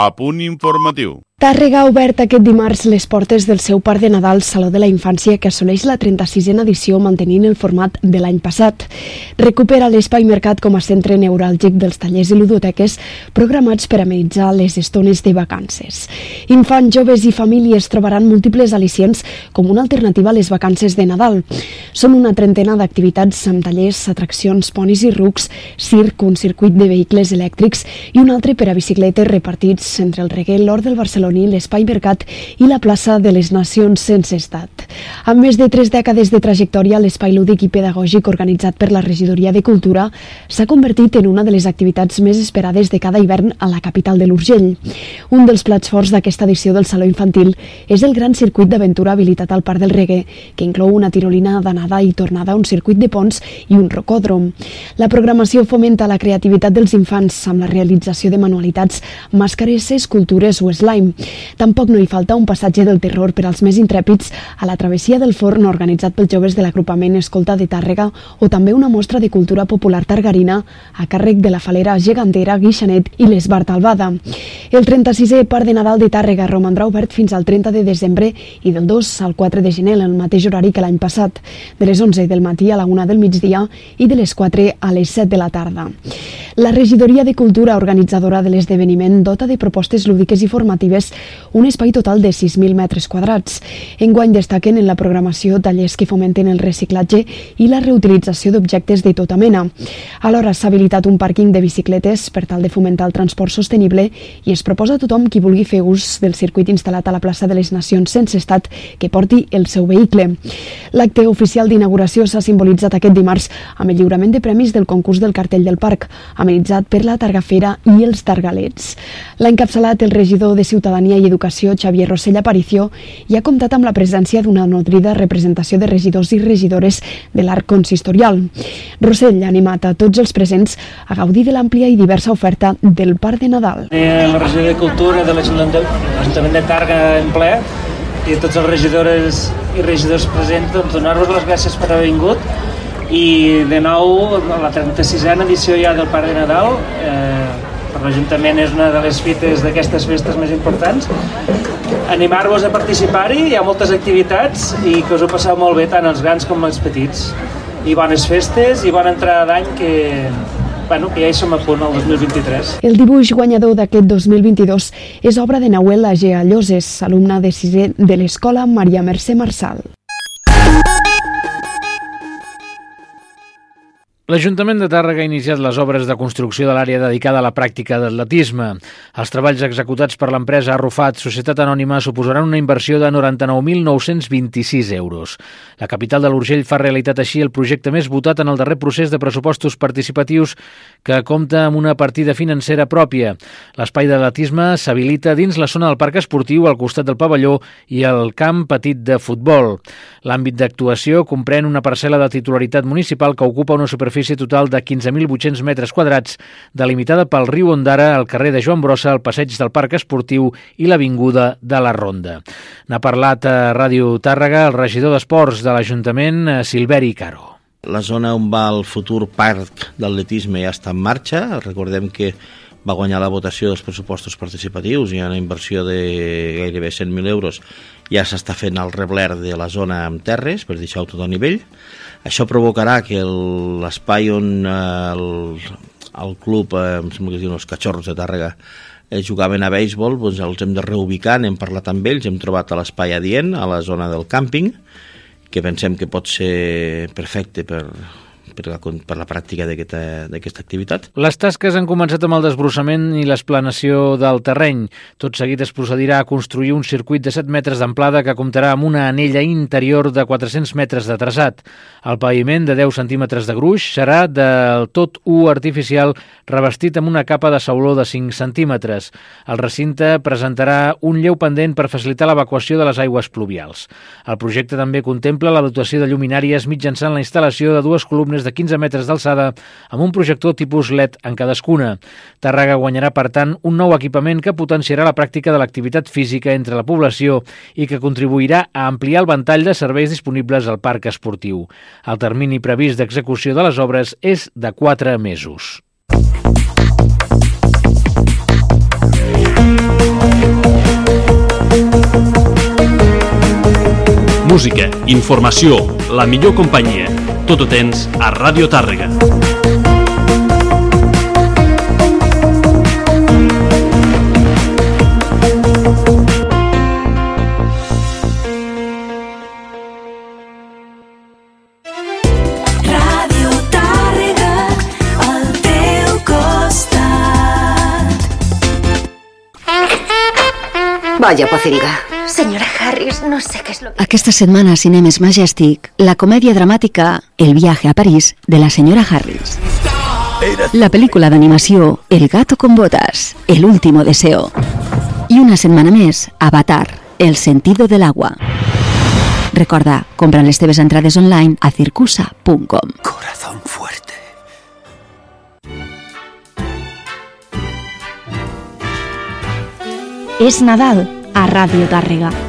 A punt informatiu. Tàrrega ha obert aquest dimarts les portes del seu Parc de Nadal Saló de la Infància que assoleix la 36a edició mantenint el format de l'any passat. Recupera l'espai mercat com a centre neuràlgic dels tallers i ludoteques programats per amenitzar les estones de vacances. Infants, joves i famílies trobaran múltiples al·licients com una alternativa a les vacances de Nadal. Són una trentena d'activitats amb tallers, atraccions, ponis i rucs, circ, un circuit de vehicles elèctrics i un altre per a bicicletes repartits entre el reguer, l'Hort del Barcelona Barceloní, l'Espai Mercat i la plaça de les Nacions sense estat. Amb més de tres dècades de trajectòria, l'espai lúdic i pedagògic organitzat per la Regidoria de Cultura s'ha convertit en una de les activitats més esperades de cada hivern a la capital de l'Urgell. Un dels plats forts d'aquesta edició del Saló Infantil és el gran circuit d'aventura habilitat al Parc del Regue, que inclou una tirolina d'anada i tornada, un circuit de ponts i un rocòdrom. La programació fomenta la creativitat dels infants amb la realització de manualitats, màscares, escultures o slime. Tampoc no hi falta un passatge del terror per als més intrèpids a la travessia del forn organitzat pels joves de l'agrupament Escolta de Tàrrega o també una mostra de cultura popular targarina a càrrec de la falera gegantera Guixanet i l'Esbart Albada. El 36è Parc de Nadal de Tàrrega romandrà obert fins al 30 de desembre i del 2 al 4 de gener, el mateix horari que l'any passat, de les 11 del matí a la 1 del migdia i de les 4 a les 7 de la tarda. La Regidoria de Cultura, organitzadora de l'esdeveniment, dota de propostes lúdiques i formatives un espai total de 6.000 metres quadrats. Enguany destaquen en la programació tallers que fomenten el reciclatge i la reutilització d'objectes de tota mena. Alhora s'ha habilitat un pàrquing de bicicletes per tal de fomentar el transport sostenible i es proposa a tothom qui vulgui fer ús del circuit instal·lat a la plaça de les Nacions sense estat que porti el seu vehicle. L'acte oficial d'inauguració s'ha simbolitzat aquest dimarts amb el lliurament de premis del concurs del cartell del parc, amenitzat per la Targafera i els Targalets. L'ha encapçalat el regidor de Ciutadania i Educació, Xavier Rossell Aparicio, i ha comptat amb la presència d'una nodrida representació de regidors i regidores de l'arc consistorial. Rossell ha animat a tots els presents a gaudir de l'àmplia i diversa oferta del Parc de Nadal. De la regió de Cultura de l'Ajuntament de Targa en ple i tots els regidores i regidors presents doncs, donar-vos les gràcies per haver vingut i de nou la 36a edició ja del Parc de Nadal eh, per l'Ajuntament és una de les fites d'aquestes festes més importants animar-vos a participar-hi hi ha moltes activitats i que us ho passeu molt bé tant els grans com els petits i bones festes i bona entrada d'any que, bueno, que ja hi som a punt, el 2023. El dibuix guanyador d'aquest 2022 és obra de Nahuel Agea Lloses, alumna de sisè de l'Escola Maria Mercè Marçal. L'Ajuntament de Tàrrega ha iniciat les obres de construcció de l'àrea dedicada a la pràctica d'atletisme. Els treballs executats per l'empresa Arrufat, Societat Anònima, suposaran una inversió de 99.926 euros. La capital de l'Urgell fa realitat així el projecte més votat en el darrer procés de pressupostos participatius que compta amb una partida financera pròpia. L'espai d'atletisme s'habilita dins la zona del parc esportiu al costat del pavelló i el camp petit de futbol. L'àmbit d'actuació comprèn una parcel·la de titularitat municipal que ocupa una superfície superfície total de 15.800 metres quadrats, delimitada pel riu Ondara, el carrer de Joan Brossa, el passeig del Parc Esportiu i l'Avinguda de la Ronda. N'ha parlat a Ràdio Tàrrega el regidor d'Esports de l'Ajuntament, eh, Silveri Caro. La zona on va el futur parc d'atletisme ja està en marxa. Recordem que va guanyar la votació dels pressupostos participatius, ha una inversió de gairebé 100.000 euros, ja s'està fent el rebler de la zona amb terres per deixar-ho tot a nivell. Això provocarà que l'espai on eh, el, el club, eh, em sembla que es diuen els Cachorros de Tàrrega, eh, jugaven a béisbol, doncs els hem de reubicar, n'hem parlat amb ells, hem trobat a l'espai adient, a la zona del càmping, que pensem que pot ser perfecte per, per la, per la pràctica d'aquesta activitat. Les tasques han començat amb el desbrossament i l'esplanació del terreny. Tot seguit es procedirà a construir un circuit de 7 metres d'amplada que comptarà amb una anella interior de 400 metres de traçat. El paviment de 10 centímetres de gruix serà del tot u artificial revestit amb una capa de sauló de 5 centímetres. El recinte presentarà un lleu pendent per facilitar l'evacuació de les aigües pluvials. El projecte també contempla la dotació de lluminàries mitjançant la instal·lació de dues columnes de 15 metres d'alçada amb un projector tipus LED en cadascuna. Tàrrega guanyarà, per tant, un nou equipament que potenciarà la pràctica de l'activitat física entre la població i que contribuirà a ampliar el ventall de serveis disponibles al parc esportiu. El termini previst d'execució de les obres és de 4 mesos. Música, informació, la millor companyia. Tot ho tens a Ràdio Tàrrega. Vaya pocinga. Señora Harris, no sé qué es lo que... Aquesta setmana a Cinemes Majestic, la comèdia dramàtica El viaje a París de la señora Harris. La pel·lícula d'animació El gato con botas, El último deseo. I una setmana més, Avatar, El sentido del agua. Recorda, compra les teves entrades online a circusa.com. Corazón fuerte. És Nadal a Ràdio Tàrrega.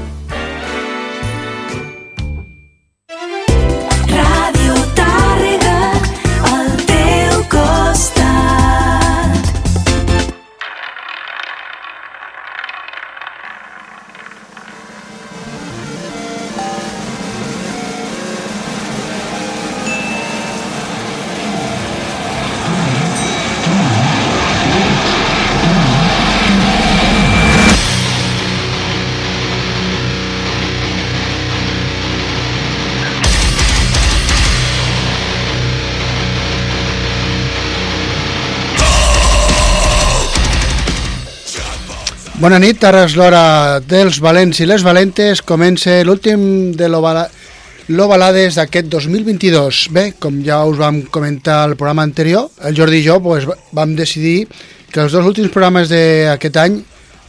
Bona nit, ara és l'hora dels valents i les valentes. Comença l'últim de l'Ovala- l'Ovalades d'aquest 2022. Bé, com ja us vam comentar al programa anterior, el Jordi i jo pues, vam decidir que els dos últims programes d'aquest any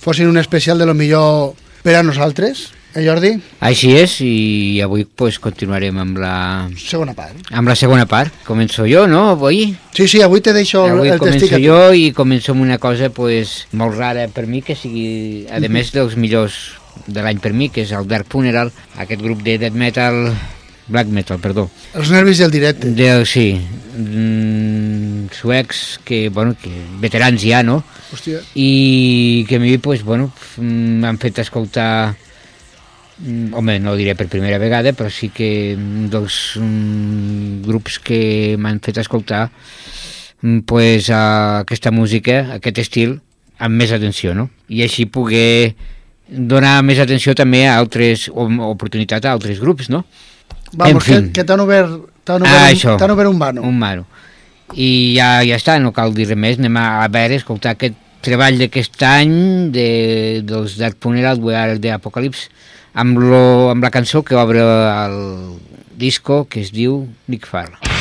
fossin un especial de lo millor per a nosaltres. Eh, Jordi? Així és, i avui pues, continuarem amb la, Segona part. amb la segona part. Començo jo, no, avui? Sí, sí, avui te deixo Avui el començo testic a tu. jo i començo amb una cosa pues, molt rara per mi, que sigui, a Mhm. més dels millors de l'any per mi, que és el Dark Funeral, aquest grup de death metal, black metal, perdó. Els nervis del directe. De, sí, mm, suecs que, bueno, que veterans ja, no? Hòstia. i que a mi pues, bueno, m'han fet escoltar mm, home, no ho diré per primera vegada però sí que dels mm, grups que m'han fet escoltar mm, pues, a aquesta música, aquest estil amb més atenció, no? I així poder donar més atenció també a altres, o oportunitat a altres grups, no? Vamos, En fin. que, que t'han obert, obert, Ah, un- obert un vano. Un mano. I ja, ja està, no cal dir res més, anem a, a veure, escoltar aquest treball d'aquest any de, dels Dark Funeral, the Apocalypse, amb, lo, amb la cançó que obre el disco que es diu Nick Farr.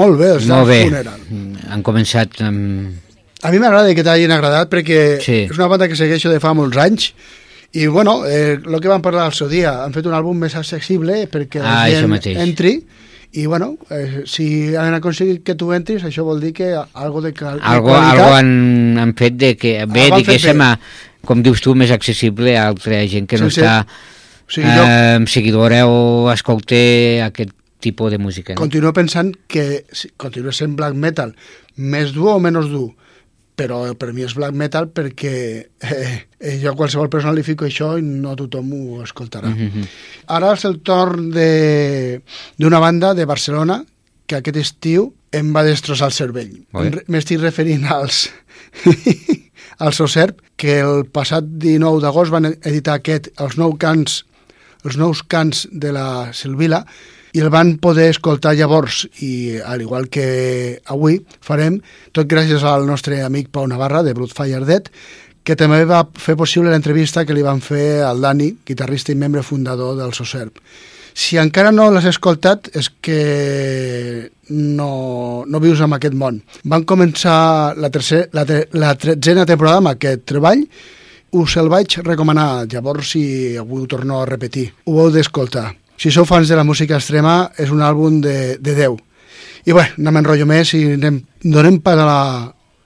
Molt bé, els Molt bé. Funeral. Han començat amb... A mi m'agrada que t'hagin agradat perquè Sí. és una banda que segueixo de fa molts anys i bueno, eh, el que vam parlar al seu dia, han fet un àlbum més accessible perquè la Ah, gent entri i bueno, eh, si han aconseguit que tu entris, això vol dir que algo de, cal- Algo, qualitat... algo han, han fet de que, bé, diguéssim, bé. a, com dius tu, més accessible a altra gent que no Sí, sí. està O sigui, jo eh, seguidora o escolta aquest tipus de música. No? continuo pensant que sí, continua sent black metal, més dur o menys dur, però per mi és black metal perquè eh, eh, jo a qualsevol persona li fico això i no tothom ho escoltarà. Mhm. Ara és el torn de- d'una banda de Barcelona que aquest estiu em va destrossar el cervell. M'estic referint als als Oserp, que el passat 19 d'agost van editar aquest, els nou cants els nous cants de la Silvila i el van poder escoltar llavors i al igual que avui farem, tot gràcies al nostre amic Pau Navarra de Bloodfire Dead que també va fer possible l'entrevista que li van fer al Dani, guitarrista i membre fundador del Soserp. Si encara no l'has escoltat és que no, no vius en aquest món. Van començar la, tercer, la, la tretzena temporada amb aquest treball us el vaig recomanar, llavors si avui ho torno a repetir. Ho heu d'escoltar. Si sou fans de la música extrema, és un àlbum de, de Déu. I bé, no m'enrotllo més i anem, donem pas a la,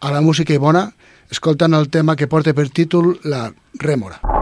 a la música i bona, escoltant el tema que porta per títol La Rèmora.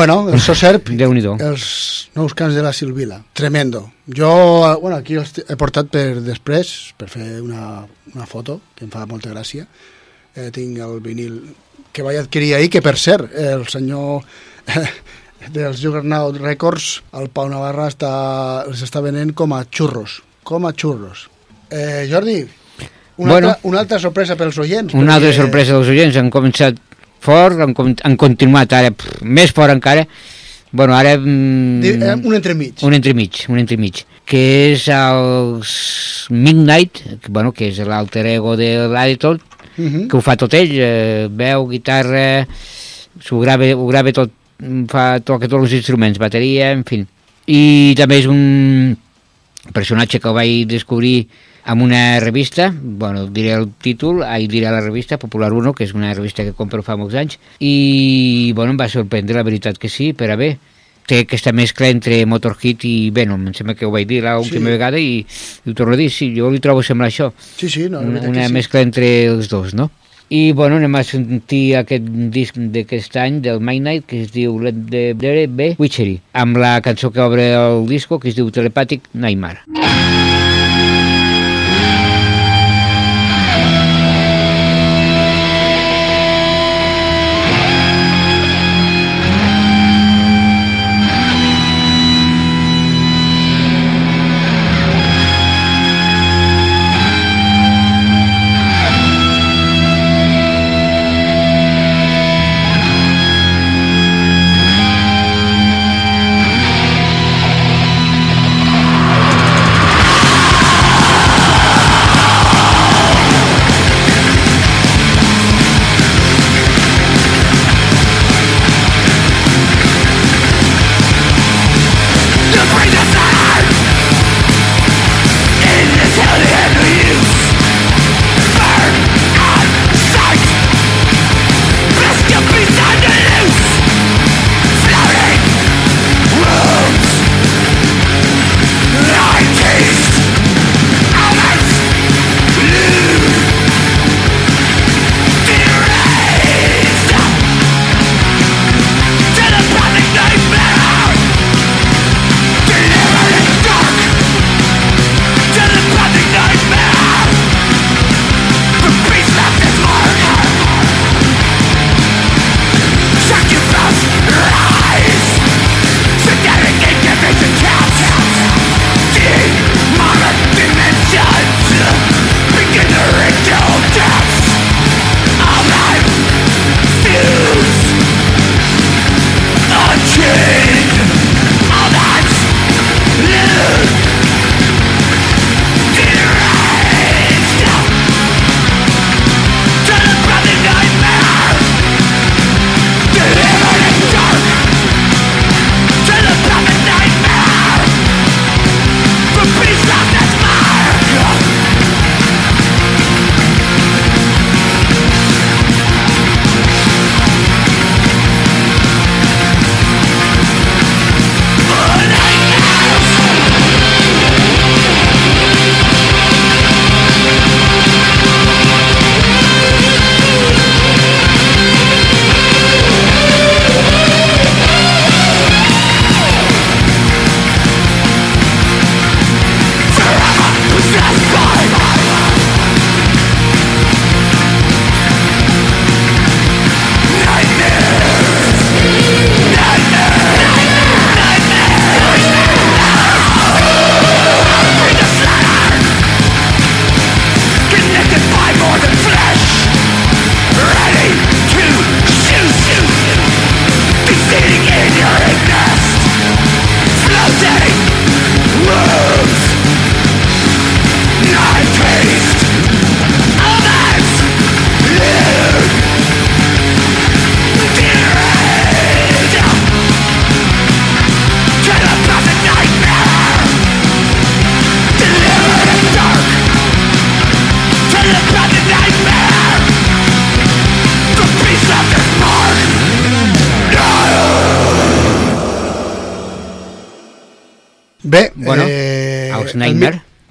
Bueno, el Soserp, Déu-n'hi-do. els nous cants de la Silvila. Tremendo. Jo, bueno, aquí els he portat per després, per fer una, una foto, que em fa molta gràcia. Eh, tinc el vinil que vaig adquirir ahir, que per cert, el senyor eh, dels Juggernaut Records, el Pau Navarra, està, els està venent com a xurros. Com a xurros. Eh, Jordi, una, Bueno. altra, una altra sorpresa pels oients. Una altra perquè- sorpresa dels oients, han començat fort, han, han continuat ara pff, més fort encara. Bueno, ara... Mm, eh, un entremig. Un entremig, un entremig, que és els Midnight, que, bueno, que és l'alter ego de l'Aditot, Mhm. que ho fa tot ell, eh, veu, guitarra, s'ho grava, ho grava tot, fa, toca tots els instruments, bateria, en fi. I també és un personatge que el vaig descobrir en una revista, bueno, diré el títol, ahir diré la revista, Popular 1, que és una revista que compro fa molts anys, i bueno, em va sorprendre, la veritat que sí, per a bé. Té aquesta mescla entre Motorhead i Venom, em sembla que ho vaig dir l'última Sí. vegada i, i ho torno a dir, sí, jo li trobo semblar això Sí, sí, no, una, una sí. mescla entre els dos, no? I, bueno, anem a sentir aquest disc d'aquest any, del Midnight, que es diu Let the Dere Be Witchery, amb la cançó que obre el disco, que es diu Telepathic Nightmare.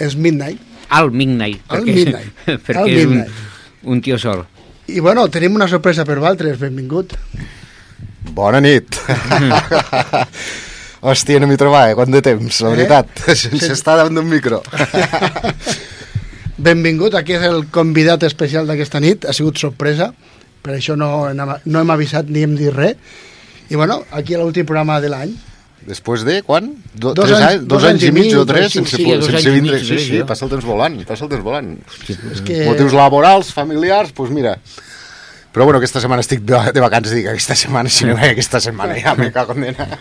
És Midnight. Al Midnight. Al perquè, Midnight. perquè Al és un, Midnight. un tio sol. I bueno, tenim una sorpresa per Valtres, benvingut. Bona nit. Hòstia, no m'hi trobava, quant de temps, la Eh? veritat. Sí. Sense estar davant d'un micro. Benvingut, aquí és el convidat especial d'aquesta nit, ha sigut sorpresa, per això no, no hem avisat ni hem dit res. I bueno, aquí a l'últim programa de l'any. Després de, quan? Do, Dos tres anys- dos, anys i mig o tres sí, sense, sí, sense anys i vindre. mig, sí, sí, jo. passa el temps volant, passa el temps volant. És que- Motius laborals, familiars, doncs mira. Però bueno, aquesta setmana estic de, de vacances, dic, aquesta setmana, si no ve aquesta setmana, ja me cago en nena.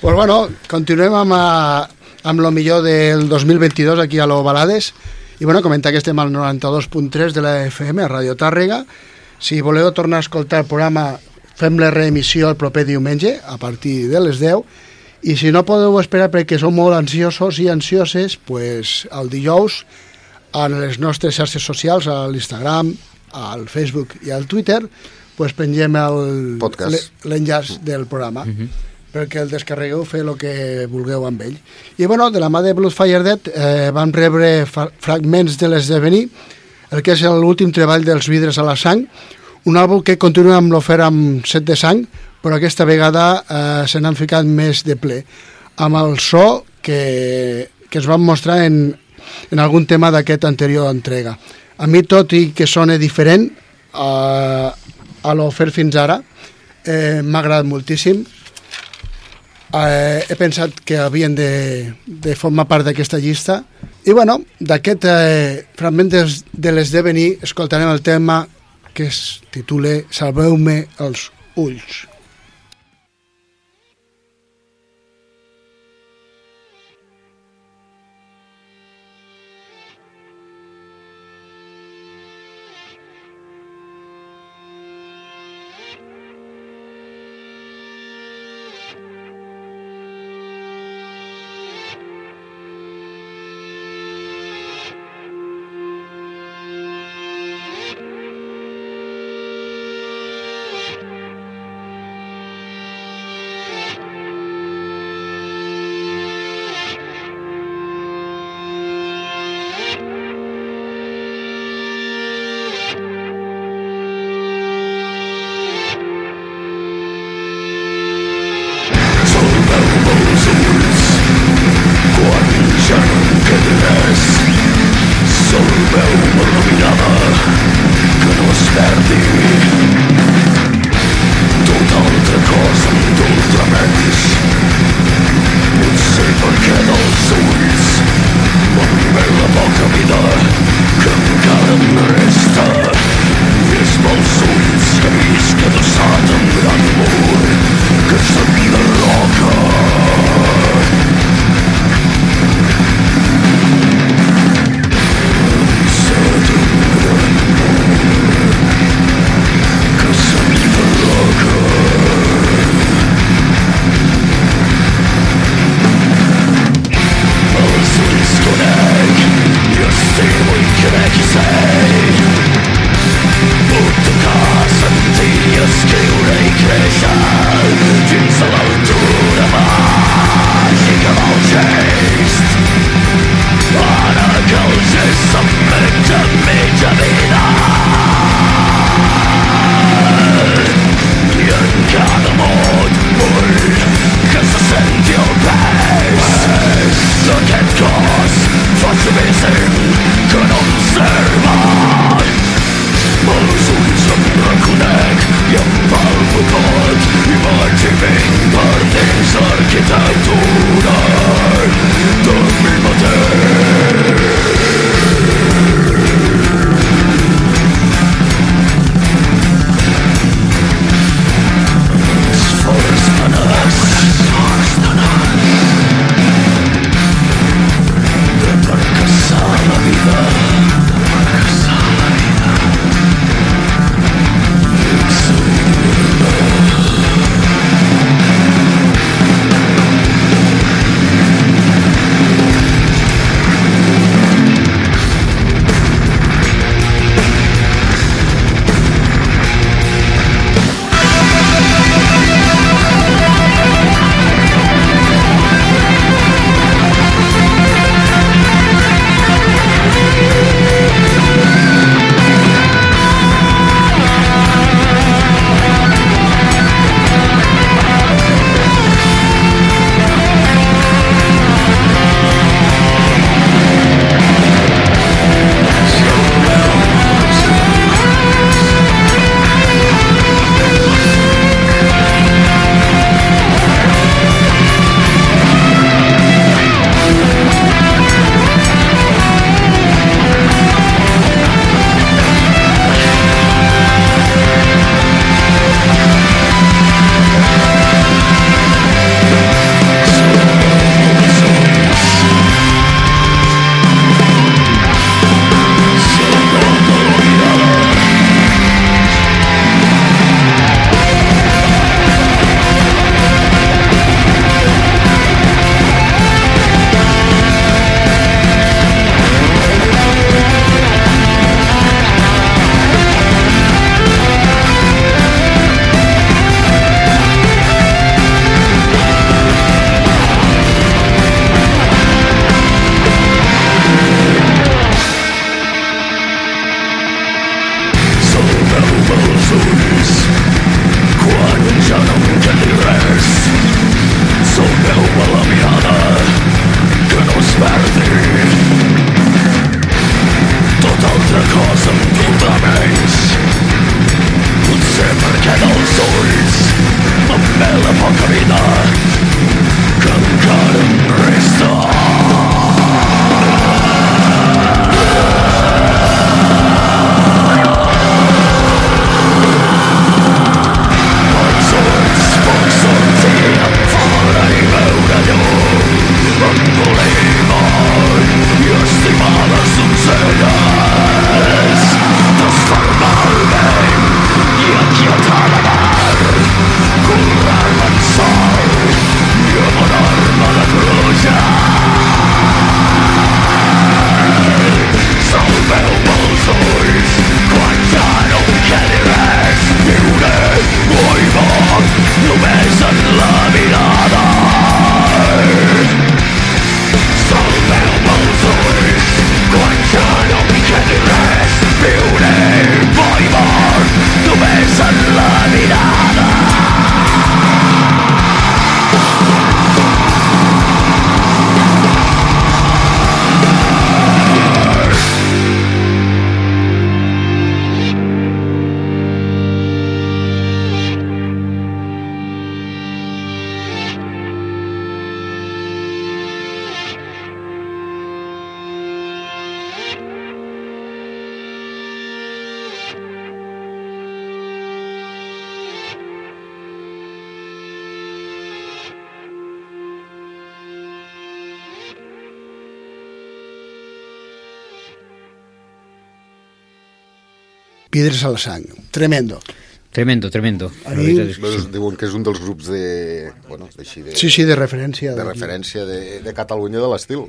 Pues bueno, continuem amb, eh, amb lo millor del 2022 aquí a l'Ovalades i bueno, comentar que estem al 92.3 de la FM a Radio Tàrrega si voleu tornar a escoltar el programa fem la reemissió el proper diumenge a partir de les 10 i si no podeu esperar perquè sou molt ansiosos i ansioses pues el dijous a les nostres xarxes socials a l'Instagram, al Facebook i al Twitter pues pengem l'enllaç del programa perquè el descarregueu, fer el que vulgueu amb ell. I bueno, de la mà de Bloodfire Dead eh, vam rebre fragments de l'esdevenir, el que és l'últim treball dels vidres a la sang, un àlbum que continua amb l'ofer amb set de sang, però aquesta vegada eh, se n'han ficat més de ple, amb el so que, que es van mostrar en, en algun tema d'aquest anterior entrega. A mi, tot i que sona diferent eh, a l'ofer fins ara, eh, m'ha agradat moltíssim, eh, he pensat que havien de, de formar part d'aquesta llista. I bueno, d'aquest eh, fragment des, de l'esdevenir escoltarem el tema que es titula Salveu-me els ulls Piedres a la sang. Tremendo. Tremendo, tremendo. A mi- Bueno, diuen que és un dels grups de... Bueno, d'així de... Sí, sí, de referència. De referència de, de Catalunya de l'estil.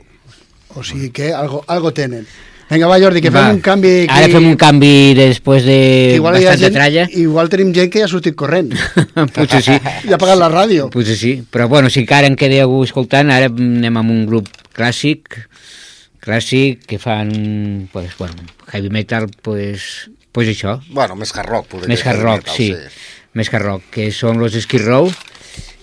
O sigui que algo, algo tenen. Vinga, va, Jordi, que Va, fem un canvi... Aquí, Ara fem un canvi després de que igual bastanta gent, tralla. Igual tenim gent que ja ha sortit corrent. Potser sí. I ha apagat la ràdio. Potser sí, però bueno, si encara en quedeu escoltant, ara anem amb un grup clàssic, clàssic, que fan, pues, bueno, heavy metal, pues, pues això, Bueno, més hard rock, podria més dir, hard rock, metal, sí, més hard rock, que són los Skid Row,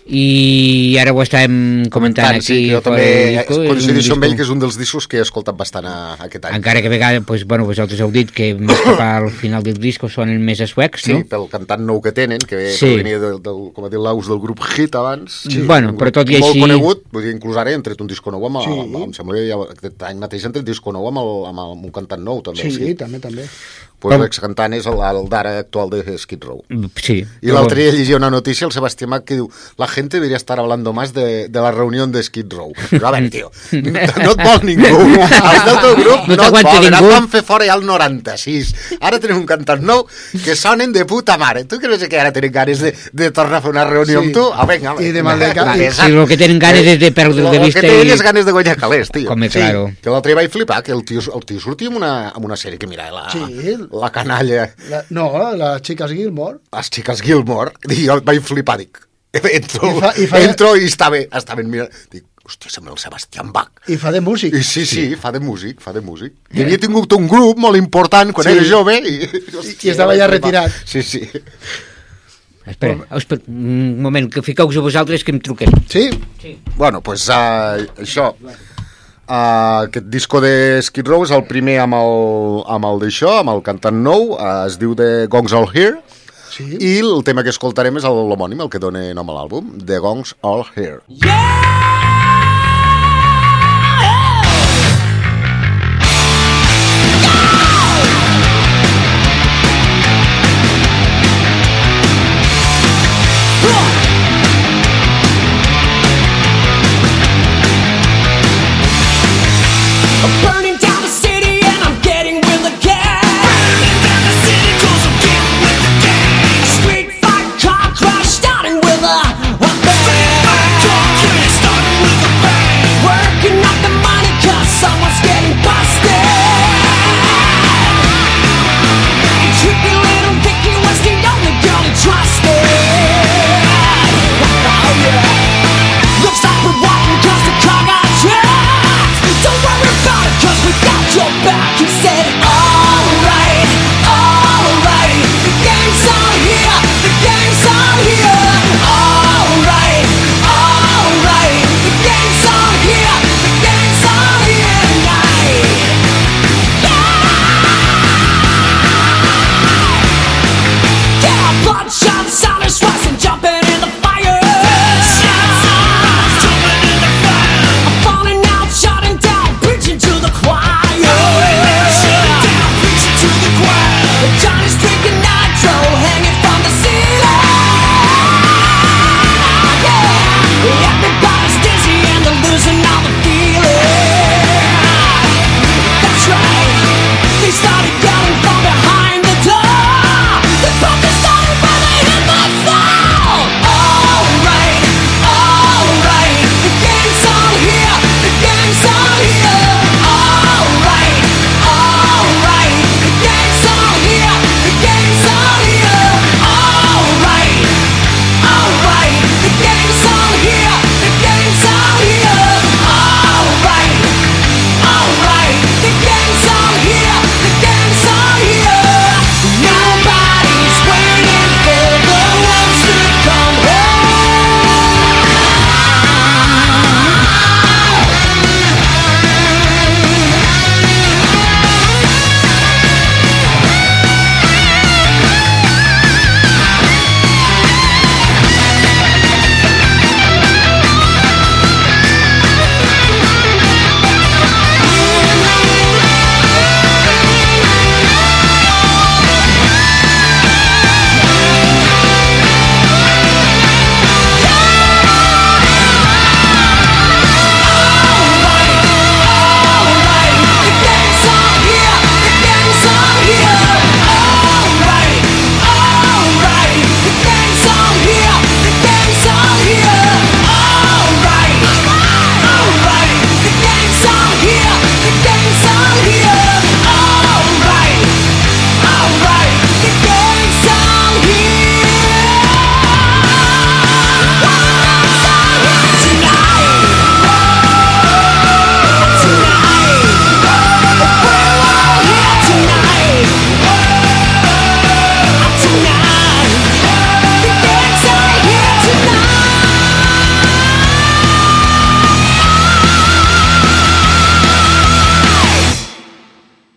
i ara ho estàvem comentant Tant, aquí. sí, que jo també coincideixo amb ell, que és un dels discos que he escoltat bastant a, aquest any. Encara que a vegades, pues, bueno, vosaltres heu dit que més cap al final del disco sonen més suecs, Sí, no? pel cantant nou que tenen, que Sí. sí. venia del, del, com a dir l'Aus del grup Hit abans. Sí. Bueno, però tot i així- Molt conegut, vull dir, inclús ara he tret un disco nou amb, Sí. sí. amb, em sembla que ja, aquest any mateix he tret disco nou amb, el, amb, el, amb un cantant nou, també. Sí, també, també. Pues l'excantant és el, el d'ara actual de Skid Row. Sí. Y l'altre dia llegia una notícia, el Sebastián Mac, que diu la gente debería estar hablando más de, de la reunión de Skid Row. Però a veure, tio, no, et vol ningú. Els del teu grup No no, et volen. ningú. Et van fer fora ja el 96. Ara tenim un cantant nou que sonen de puta mare. Tu creus que ara tenen ganes de, de tornar a fer una reunió Sí. amb tu? Ah, vinga, I de Maldeca- Va, i- esa- Sí, lo que tenen ganes és de perdre de vista que tenen i- és ganes de guanyar calés, tio. Home, claro. Que l'altre dia vaig flipar, que el tio, el tio sortia amb una, amb una sèrie que mira, la, Sí. La canalla, La, no, la Chicas Gilmore. les xiques Gilmore, i jo vaig flipar, dic, entro, I fa- i fa- entro i estava, estaven mirant, dic, hòstia, sembla el Sebastián Bach. I fa de músic. I sí, sí, fa de músic, fa de músic. I havia tingut un grup molt important quan Sí. era jove i... I estava ja retirat. Sí, sí. Espera, espera, un moment, que fiqueu-vos a vosaltres que em truquem. Sí? Bueno, doncs pues, uh, això, uh, aquest disco de Skid Row és el primer amb el, amb el d'això, amb el cantant nou, uh, es diu The Gongs All Here, sí. i el tema que escoltarem és el- l'homònim, el que dona nom a l'àlbum, The Gongs All Here. I'm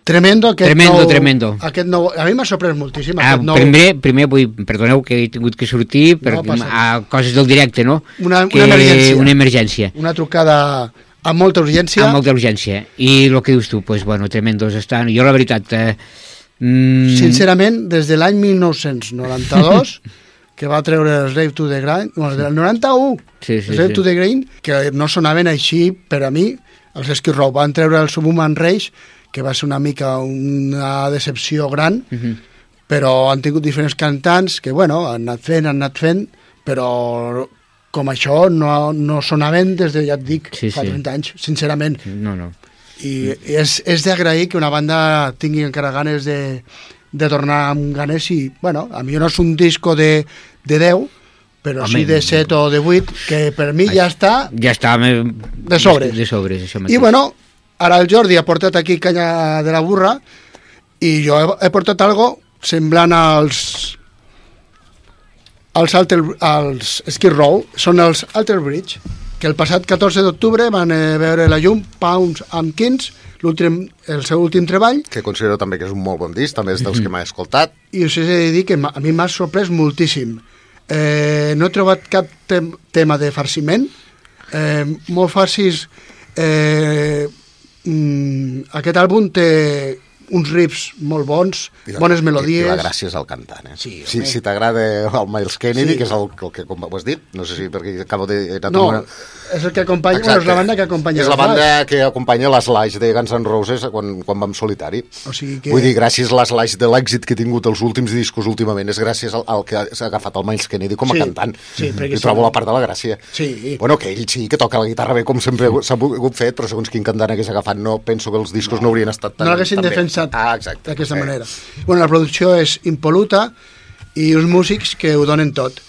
Tremendo aquest Tremendo, nou, tremendo. Aquest nou, a mi m'ha sorprès moltíssim Ah, nou, primer, primer vull, perdoneu que he tingut que sortir per, No a coses del directe, no? Una- que, una emergència. Una emergència. una trucada amb molta urgència. Amb molta urgència. I el que dius tu, pues, bueno, tremendos estan. Jo, la veritat... Eh, mm, Sincerament, des de l'any 1992, que va treure el Rave to the Grind, bueno, del 91, Sí, sí, el Rave sí. to the Grind, que no sonaven així per a mi, els Skid Row van treure el Subhuman Rage, que va ser una mica una decepció gran, Mhm. però han tingut diferents cantants que, bueno, han anat fent, han anat fent, però com això no, no sonaven des de, ja et dic, Sí, fa sí. 30 anys, sincerament. No, no. I és, és d'agrair que una banda tingui encara ganes de, de tornar amb ganes i, bueno, a mi no és un disco de, de 10, però Home, sí de 7 o de 8, que per mi ja està. Ja està... Me... De sobres. De sobres, això mateix. I bueno, ara el Jordi ha portat aquí canya de la burra i jo he, he portat algo semblant als als, Alter, als Skid Row, són els Alter Bridge, que el passat 14 d'octubre van eh, veure la llum Pounds amb Kings, l'últim- el seu últim treball, que considero també que és un molt bon disc, també és dels que m'he escoltat. i us he de dir que m'ha- a mi m'ha sorprès moltíssim. Eh, no he trobat cap tem tema de farciment, eh, molt fàcils. Eh, mm, aquest àlbum té uns riffs molt bons, I la- bones I, i melodies. la gràcia és el cantant, eh? Sí, si, home. si t'agrada el Miles Kennedy, Sí. que és el, el que com ho has dit, no sé si perquè acabo de... anat No, una- és el que acompanya, bueno, és la banda que acompanya És la banda que acompanya les Slash de Guns N' Roses quan, quan vam solitari. O sigui que- Vull dir, gràcies a les Slash de l'èxit que he tingut els últims discos últimament, és gràcies al, al que s'ha agafat el Miles Kennedy com a Sí, cantant. sí, perquè I sí. trobo la part de la gràcia. Sí. Bueno, que ell sí que toca la guitarra bé com sempre s'ha pogut fet, però segons quin cantant hagués agafat, no penso que els discos no, haurien estat tan, no l'haguessin tan defensat Ah, exacte. d'aquesta Eh. manera. Bueno, la producció és impoluta i uns músics que ho donen tot.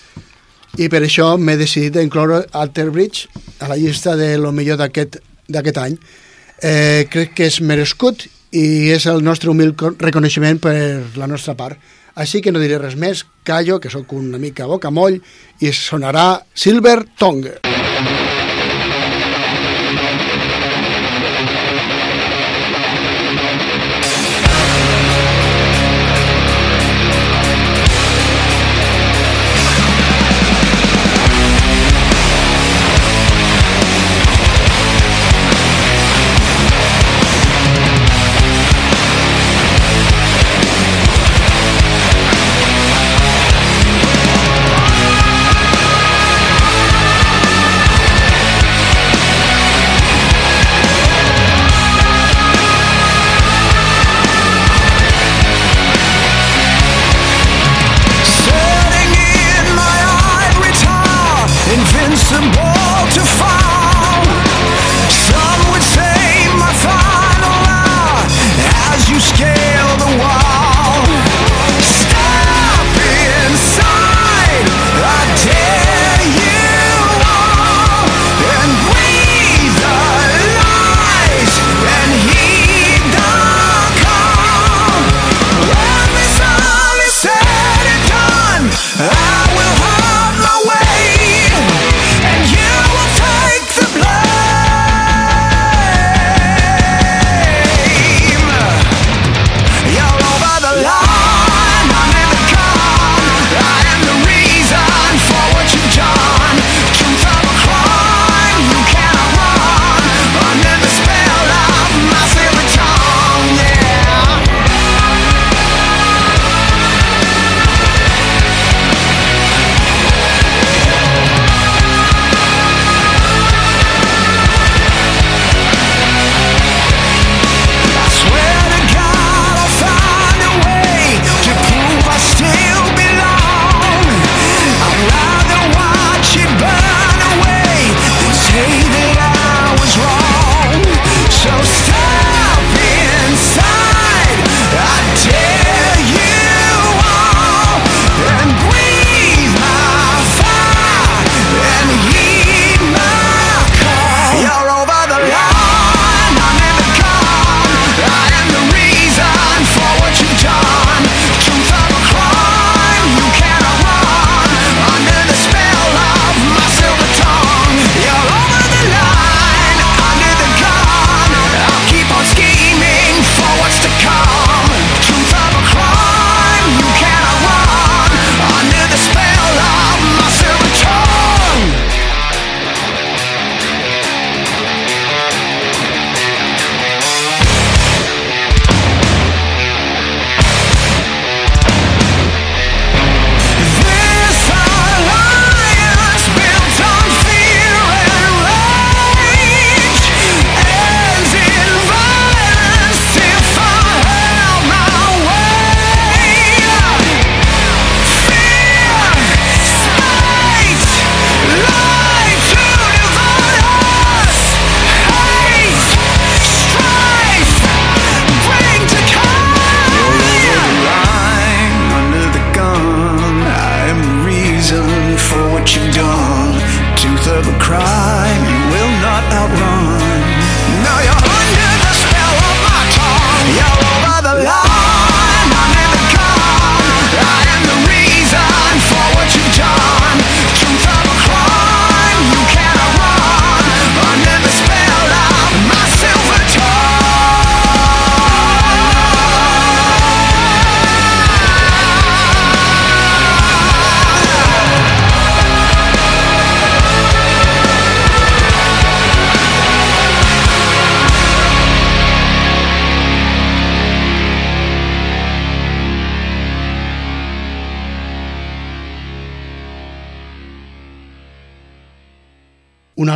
I per això m'he decidit d'incloure Alter Bridge a la llista de lo millor d'aquest any. Eh, crec que és merescut i és el nostre humil co- reconeixement per la nostra part. Així que no diré res més, callo, que sóc una mica bocamoll, i sonarà Silver Tongue. Silver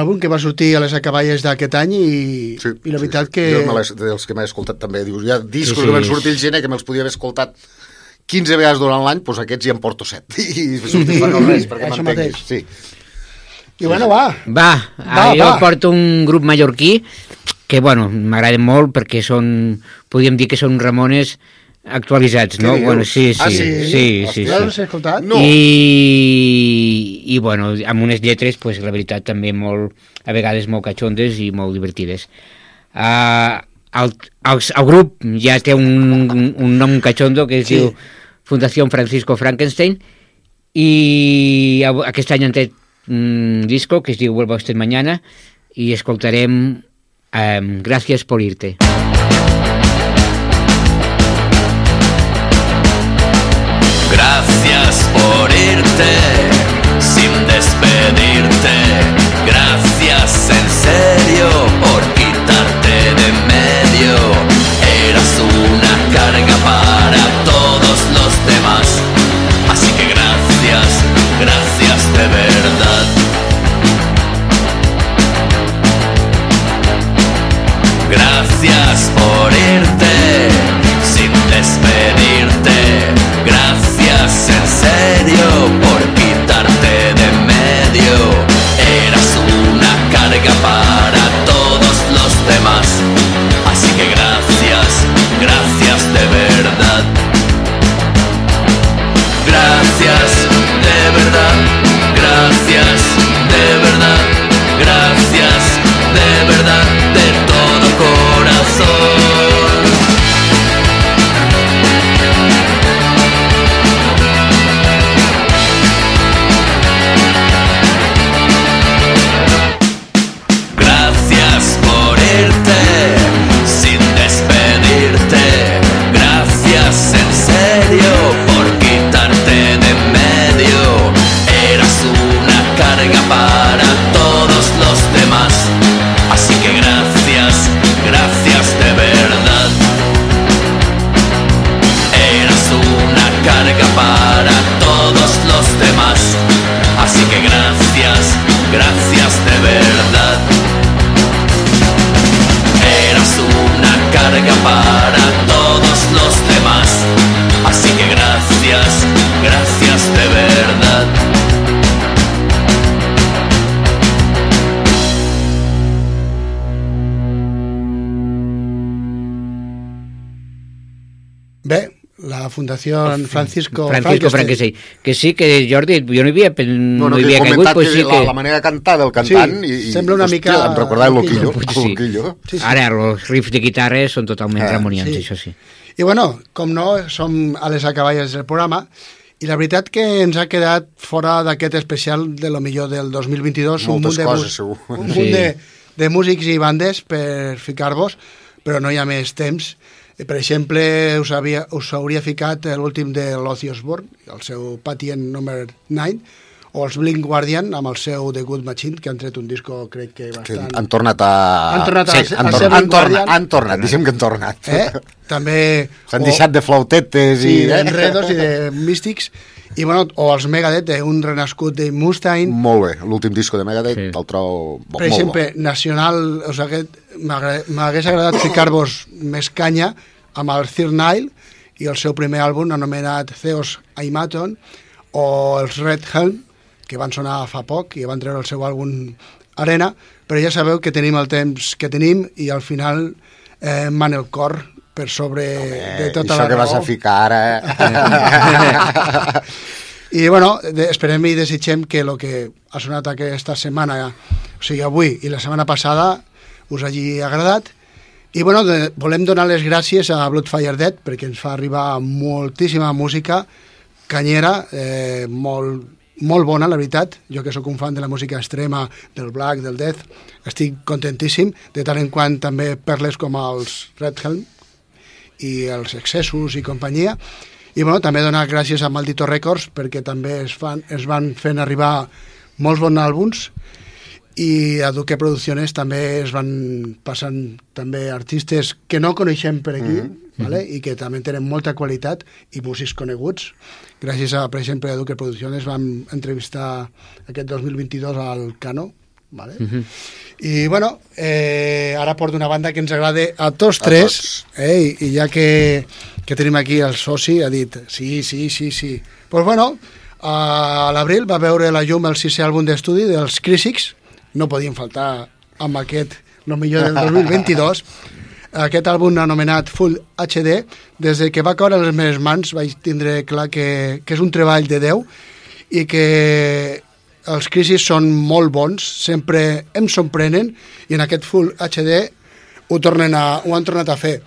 àlbum que va sortir a les acaballes d'aquest any i, sí, i la veritat que... Jo me dels que m'he escoltat també, dius, hi ha discos Sí, sí. que van sortir el gener que me'ls podia haver escoltat 15 vegades durant l'any, doncs aquests ja en porto 7. I sortir per no res, perquè m'entenguis. mateix. Sí. I bueno, va. Va, Va, va jo va. porto un grup mallorquí que, bueno, m'agraden molt perquè són, podríem dir que són Ramones actualitzats, no? dius? Bueno, sí, sí, Ah, sí, sí? sí, sí, sí. escoltat? No. I, I, bueno, amb unes lletres, pues, la veritat, també molt, a vegades molt catxondes i molt divertides. Uh, el, el, el grup ja té un, un nom catxondo que es Sí. diu Fundació Francisco Frankenstein i aquest any han tret un disco que es diu Vuelva usted mañana i escoltarem um, Gràcies por irte. Gracias por irte sin despedirte. Gracias en serio por quitarte de medio. Eras una carga para todos los demás. Así que gracias, gracias de verdad. Gracias por la Fundació Francisco, Francisco Frankenstein. Que sí, que Jordi, jo no hi havia, no, No, no, hi havia caigut, comentat pues que sí la, que... la manera de cantar del cantant Sí, i, sembla una hòstia, mica em recordava el Loquillo. Pues sí. Loquillo. Sí, sí. Ara, els riffs de guitarra són totalment Ah, ramonians, sí. això sí. I bueno, com no, som a les acaballes del programa i la veritat que ens ha quedat fora d'aquest especial de lo millor del 2022 un Moltes munt de, coses, segur. un Sí. munt de, de músics i bandes per ficar-vos, però no hi ha més temps. Eh, Per exemple, us, havia, us hauria ficat l'últim de l'Ozzy Osbourne, el seu Patient Number 9, o els Blink Guardian amb el seu The Good Machine, que han tret un disco, crec que Que bastant... han tornat a... Han tornat a- sí, a han, ser tornat, han, Blink tornat, han tornat, deixem que han tornat. Eh? També... S'han o- deixat de flautetes sí, i... d'enredos i de místics i bueno, o els Megadeth d'un renascut de Mustaine Molt bé, l'últim disco de Megadeth sí. el trobo bo, per molt exemple, Nacional hagués- m'agra- m'hagués agradat ficar-vos més canya amb el Third Nile i el seu primer àlbum anomenat Theos Aimaton o els Red Helm que van sonar fa poc i van treure el seu àlbum Arena però ja sabeu que tenim el temps que tenim i al final eh, man el cor per sobre de bo. tota Això la que vas raó. a ficar ara... I bueno, de, esperem i desitgem que el que ha sonat aquesta setmana, o sigui avui i la setmana passada, us hagi agradat. I bueno, de, volem donar les gràcies a Bloodfire Dead perquè ens fa arribar moltíssima música canyera, eh, molt, molt bona, la veritat. Jo que sóc un fan de la música extrema, del black, del death, estic contentíssim. De tant en quant també perles com els Red Helm i els excessos i companyia. I bueno, també donar gràcies a Maldito Records perquè també es, fan, es van fent arribar molts bons àlbums i a Duque Producciones també es van passant també artistes que no coneixem per aquí Mhm. vale? i que també tenen molta qualitat i músics coneguts. Gràcies a, per exemple, a Duque Producciones vam entrevistar aquest 2022 al Cano, ¿vale? Mhm. I, bueno, eh, ara porto una banda que ens agrada a tots A tres, tots. eh, i ja que, que tenim aquí el soci, ha dit, sí, sí, sí, sí. Doncs, pues, bueno, a l'abril va veure la llum el sisè àlbum d'estudi dels Crísics, no podien faltar amb aquest, el millor del 2022, aquest àlbum anomenat Full HD, des de que va caure a les meves mans vaig tindre clar que, que és un treball de Déu i que els crisis són molt bons, sempre em sorprenen i en aquest Full HD ho, tornen a, ho han tornat a fer.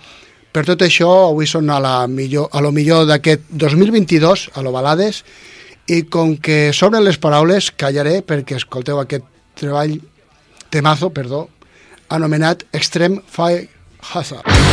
Per tot això, avui són a, la millor, a lo millor d'aquest 2022, a lo balades, i com que sobren les paraules, callaré perquè escolteu aquest treball, temazo, perdó, anomenat Extreme Fire Hazard.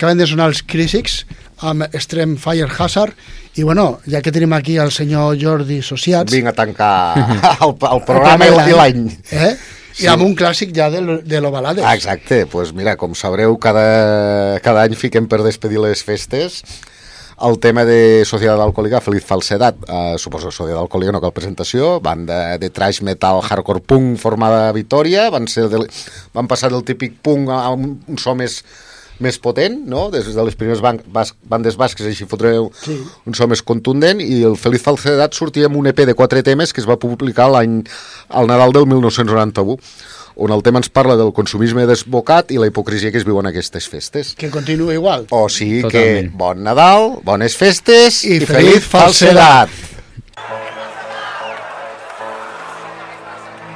Acaben de sonar els Crísics amb Extreme Fire Hazard i bueno, ja que tenim aquí el senyor Jordi Sociats Vinc a tancar el, el programa i i l'any. eh? Sí. i amb un clàssic ja de, de l'Ovalades Ah, exacte, doncs pues mira, com sabreu, cada, cada any fiquem per despedir les festes el tema de Societat Alcohòlica, Feliz Falsedad, uh, suposo Societat Alcohòlica no cal presentació, banda de trash metal hardcore punk formada a Vitoria, van, ser del, van passar del típic punk a un, un so més, més potent, no? Des de les primeres ban bas bandes basques així fotre sí. un so més contundent i el Feliz Falsedat sortia amb un EP de quatre temes que es va publicar l'any al Nadal del 1991 on el tema ens parla del consumisme desbocat i la hipocresia que es viu en aquestes festes. Que continua igual. O sigui Totalment. que bon Nadal, bones festes i, i feliç falsedat. falsedat.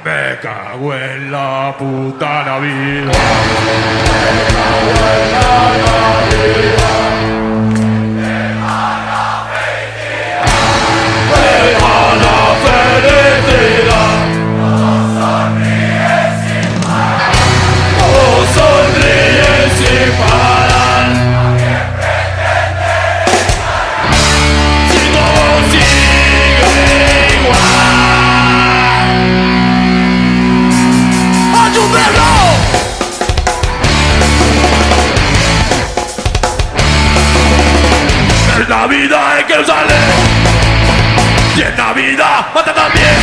Me cago en la puta Navidad. Me cago en la Navidad. la vida hay que usarle. Y en la vida mata también.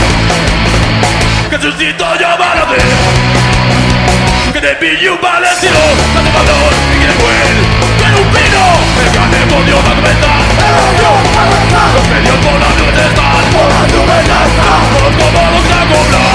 Jesucito yo valoré. Que te pille un palestino, date valor y que vuel. Que un pino, el grande movió la cabeza. El odio la cabeza. Los medios por la nube están. Por la nube están. Los como los dragones.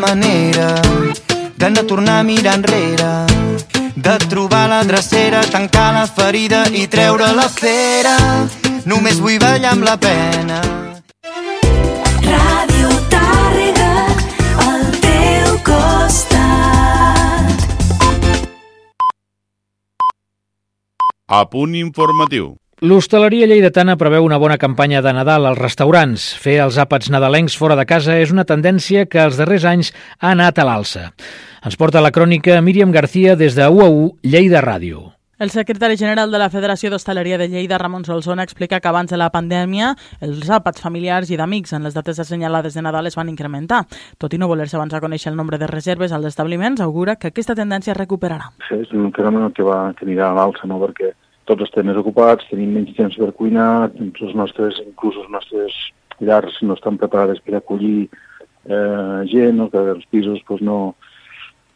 manera de no tornar a mirar enrere de trobar la drecera, tancar la ferida i treure la cera. Només vull ballar amb la pena. Ràdio Tàrrega, al teu costat. A punt informatiu. L'hostaleria lleidatana preveu una bona campanya de Nadal als restaurants. Fer els àpats nadalencs fora de casa és una tendència que els darrers anys ha anat a l'alça. Ens porta la crònica Míriam García des de UAU Lleida Ràdio. El secretari general de la Federació d'Hostaleria de Lleida, Ramon Solsona, explica que abans de la pandèmia els àpats familiars i d'amics en les dates assenyalades de Nadal es van incrementar. Tot i no voler-se abans a conèixer el nombre de reserves als establiments, augura que aquesta tendència es recuperarà. És un fenomen que va tenir a l'alça, no? perquè tots estem més ocupats, tenim menys temps per cuinar, els nostres, inclús els nostres llars no estan preparades per acollir eh, gent, no? que els pisos pues, no,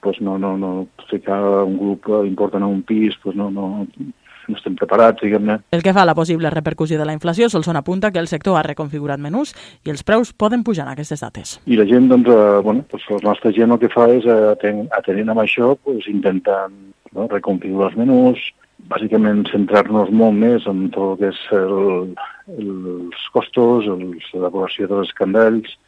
pues no, no, no, ficar un grup important a un pis, pues no, no, no estem preparats, diguem-ne. El que fa a la possible repercussió de la inflació, Solsona apunta que el sector ha reconfigurat menús i els preus poden pujar en aquestes dates. I la gent, doncs, eh, bueno, pues la nostra gent el que fa és, eh, aten atenent amb això, pues, intentant no, reconfigurar els menús, bàsicament centrar-nos molt més en tot el que és el, els costos, l'elaboració dels candells,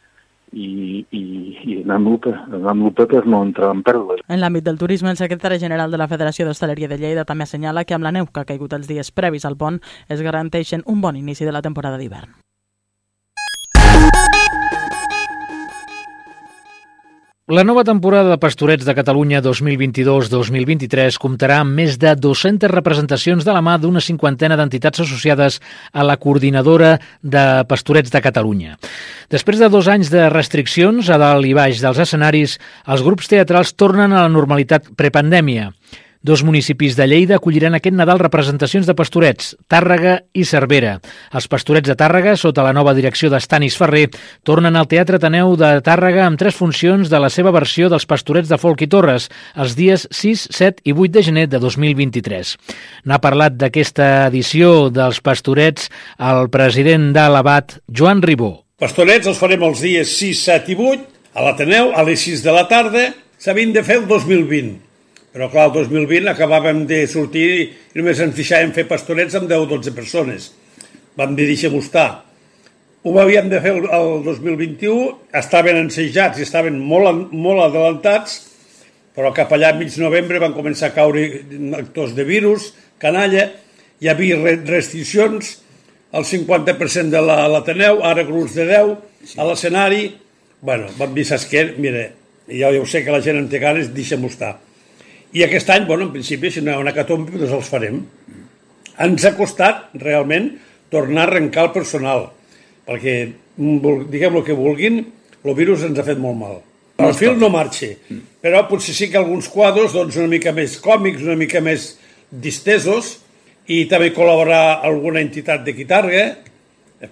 i, i, i anar amb lupa, anar amb lupa per no entrar en pèrdues. En l'àmbit del turisme, el secretari general de la Federació d'Hostaleria de Lleida també assenyala que amb la neu que ha caigut els dies previs al pont es garanteixen un bon inici de la temporada d'hivern. La nova temporada de Pastorets de Catalunya 2022-2023 comptarà amb més de 200 representacions de la mà d'una cinquantena d'entitats associades a la coordinadora de Pastorets de Catalunya. Després de dos anys de restriccions a dalt i baix dels escenaris, els grups teatrals tornen a la normalitat prepandèmia. Dos municipis de Lleida acolliran aquest Nadal representacions de pastorets, Tàrrega i Cervera. Els pastorets de Tàrrega, sota la nova direcció d'Estanis Ferrer, tornen al Teatre Ateneu de Tàrrega amb tres funcions de la seva versió dels pastorets de Folk i Torres, els dies 6, 7 i 8 de gener de 2023. N'ha parlat d'aquesta edició dels pastorets el president de l'Abat, Joan Ribó. Pastorets els farem els dies 6, 7 i 8 a l'Ateneu a les 6 de la tarda. S'havien de fer el 2020 però clar, el 2020 acabàvem de sortir i només ens deixàvem fer pastorets amb 10-12 persones. Vam dir, deixem-ho estar. Ho havíem de fer el, el 2021, estaven ensejats i estaven molt, molt adelantats, però cap allà a mig novembre van començar a caure actors de virus, canalla, hi havia restriccions, el 50% de l'Ateneu, ara grups de 10, a l'escenari, bueno, vam dir, saps què? Mira, ja, ja ho sé que la gent en té ganes, deixem-ho estar. I aquest any, bueno, en principi, si no hi ha una catombe, doncs els farem. Ens ha costat, realment, tornar a arrencar el personal, perquè, diguem el que vulguin, el virus ens ha fet molt mal. El fil no marxa, però potser sí que alguns quadres doncs, una mica més còmics, una mica més distesos, i també col·laborar alguna entitat de guitarra,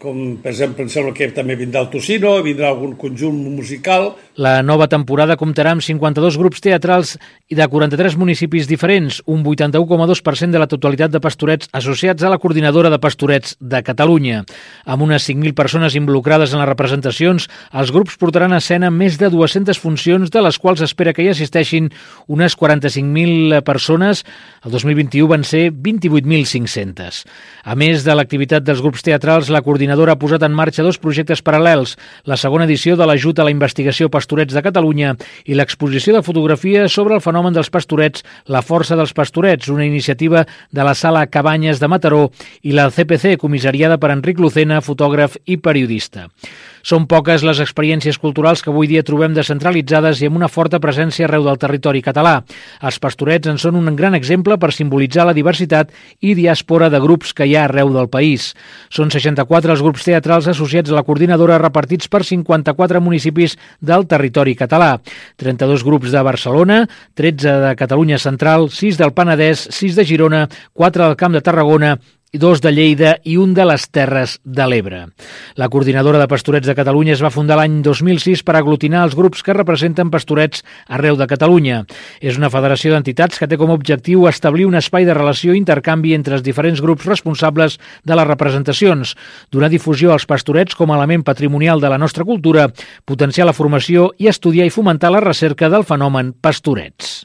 com per exemple em sembla que també vindrà el Tocino, vindrà algun conjunt musical. La nova temporada comptarà amb 52 grups teatrals i de 43 municipis diferents, un 81,2% de la totalitat de pastorets associats a la coordinadora de pastorets de Catalunya. Amb unes 5.000 persones involucrades en les representacions, els grups portaran a escena més de 200 funcions, de les quals espera que hi assisteixin unes 45.000 persones. El 2021 van ser 28.500. A més de l'activitat dels grups teatrals, la coordinadora ha posat en marxa dos projectes paral·lels, la segona edició de l'ajut a la investigació Pastorets de Catalunya i l'exposició de fotografies sobre el fenomen dels pastorets, la força dels pastorets, una iniciativa de la sala Cabanyes de Mataró i la CPC, comissariada per Enric Lucena, fotògraf i periodista. Són poques les experiències culturals que avui dia trobem descentralitzades i amb una forta presència arreu del territori català. Els pastorets en són un gran exemple per simbolitzar la diversitat i diàspora de grups que hi ha arreu del país. Són 64 els grups teatrals associats a la coordinadora repartits per 54 municipis del territori català. 32 grups de Barcelona, 13 de Catalunya Central, 6 del Penedès, 6 de Girona, 4 del Camp de Tarragona dos de Lleida i un de les Terres de l'Ebre. La coordinadora de pastorets de Catalunya es va fundar l'any 2006 per aglutinar els grups que representen pastorets arreu de Catalunya. És una federació d'entitats que té com a objectiu establir un espai de relació i intercanvi entre els diferents grups responsables de les representacions, donar difusió als pastorets com a element patrimonial de la nostra cultura, potenciar la formació i estudiar i fomentar la recerca del fenomen pastorets.